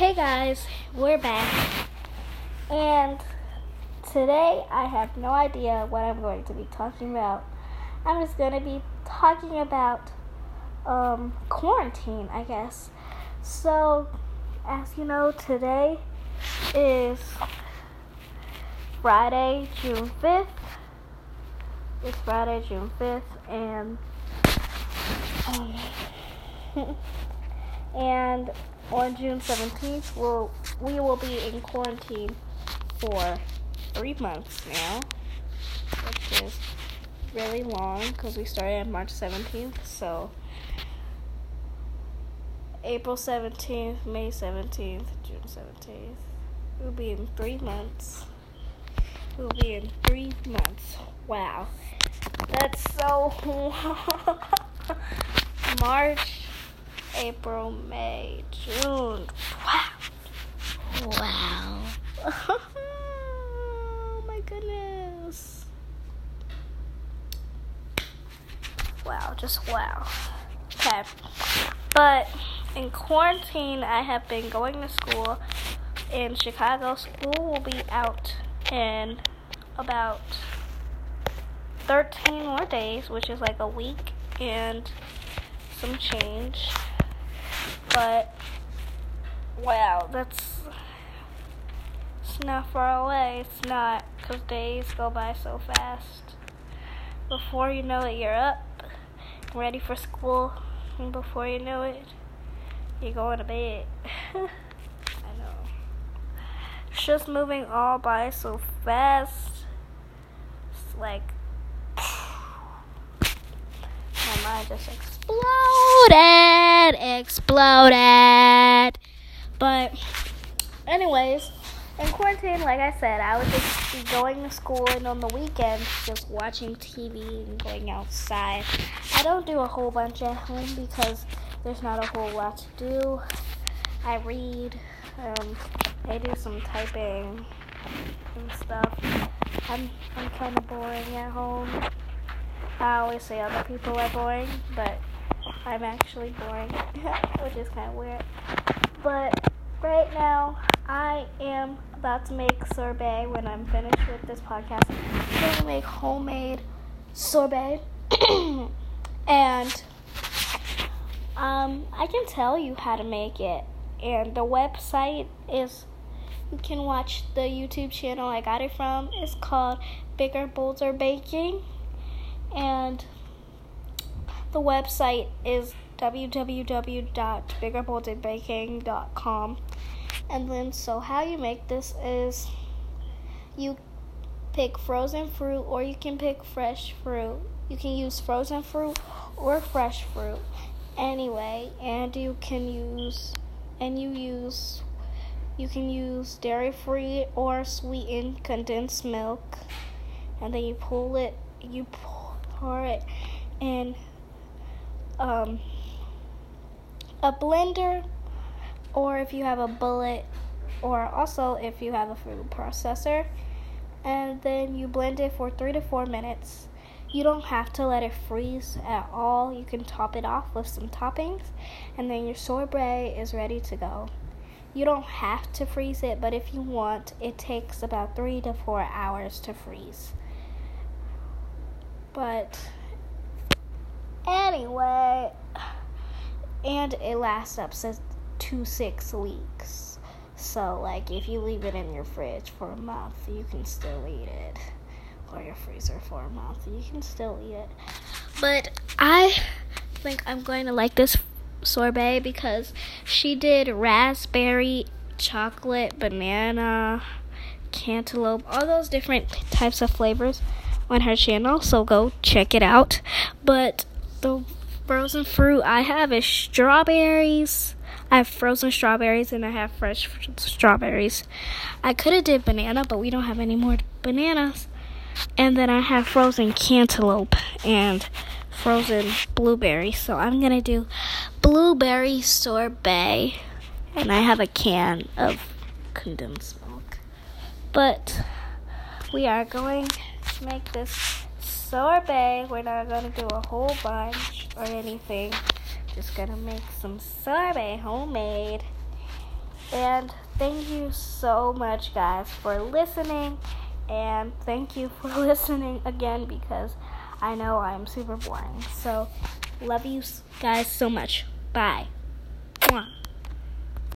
Hey guys, we're back. And today I have no idea what I'm going to be talking about. I'm just going to be talking about um, quarantine, I guess. So, as you know, today is Friday, June 5th. It's Friday, June 5th, and um, and on June 17th, we'll, we will be in quarantine for three months now, which is really long because we started on March 17th. So, April 17th, May 17th, June 17th. We'll be in three months. We'll be in three months. Wow. That's so. March, April, May, June. Wow. Wow. oh my goodness. Wow, just wow. Okay. But in quarantine, I have been going to school in Chicago. School will be out in about 13 more days, which is like a week and some change. But wow, that's it's not far away. It's not because days go by so fast. Before you know it, you're up, ready for school, and before you know it, you're going to bed. I know. It's just moving all by so fast. It's like my mind just exploded, exploded. But, anyways, in quarantine, like I said, I would just be going to school and on the weekends just watching TV and going outside. I don't do a whole bunch at home because there's not a whole lot to do. I read, um, I do some typing and stuff. I'm I'm kind of boring at home. I always say other people are boring, but I'm actually boring, which is kind of weird. But right now, I am about to make sorbet when I'm finished with this podcast. I'm going to make homemade sorbet. and um, I can tell you how to make it. And the website is, you can watch the YouTube channel I got it from. It's called Bigger Bolder Baking. And the website is www.biggerbolderbaking.com. And then, so how you make this is you pick frozen fruit or you can pick fresh fruit. You can use frozen fruit or fresh fruit anyway, and you can use and you use you can use dairy free or sweetened condensed milk, and then you pull it you pour it in um, a blender, or if you have a bullet, or also if you have a food processor, and then you blend it for three to four minutes. You don't have to let it freeze at all. You can top it off with some toppings, and then your sorbet is ready to go. You don't have to freeze it, but if you want, it takes about three to four hours to freeze. But anyway, and it lasts up to six weeks. So, like, if you leave it in your fridge for a month, you can still eat it. Or your freezer for a month, you can still eat it. But I think I'm going to like this sorbet because she did raspberry, chocolate, banana, cantaloupe, all those different types of flavors on her channel. So go check it out. But the frozen fruit I have is strawberries. I have frozen strawberries and I have fresh strawberries. I could have did banana, but we don't have any more bananas. And then I have frozen cantaloupe and frozen blueberry. So I'm going to do blueberry sorbet. And I have a can of condensed milk. But we are going to make this sorbet. We're not to do a whole bunch or anything. Just to make some sorbet homemade. And And thank you so much, guys, for listening. And thank you for listening again because I know I'm super boring. So, love you guys so much. Bye. Mwah.